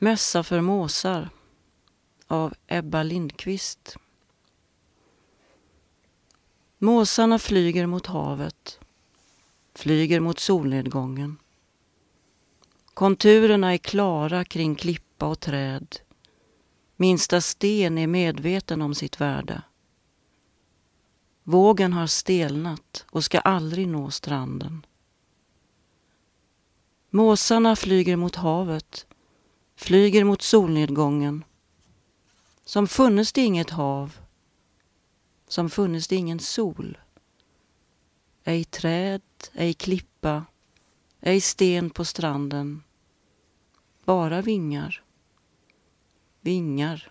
Mässa för måsar av Ebba Lindqvist. Måsarna flyger mot havet, flyger mot solnedgången. Konturerna är klara kring klippa och träd. Minsta sten är medveten om sitt värde. Vågen har stelnat och ska aldrig nå stranden. Måsarna flyger mot havet, flyger mot solnedgången. Som funnes det inget hav, som funnes det ingen sol. Ej träd, ej klippa, ej sten på stranden. Bara vingar, vingar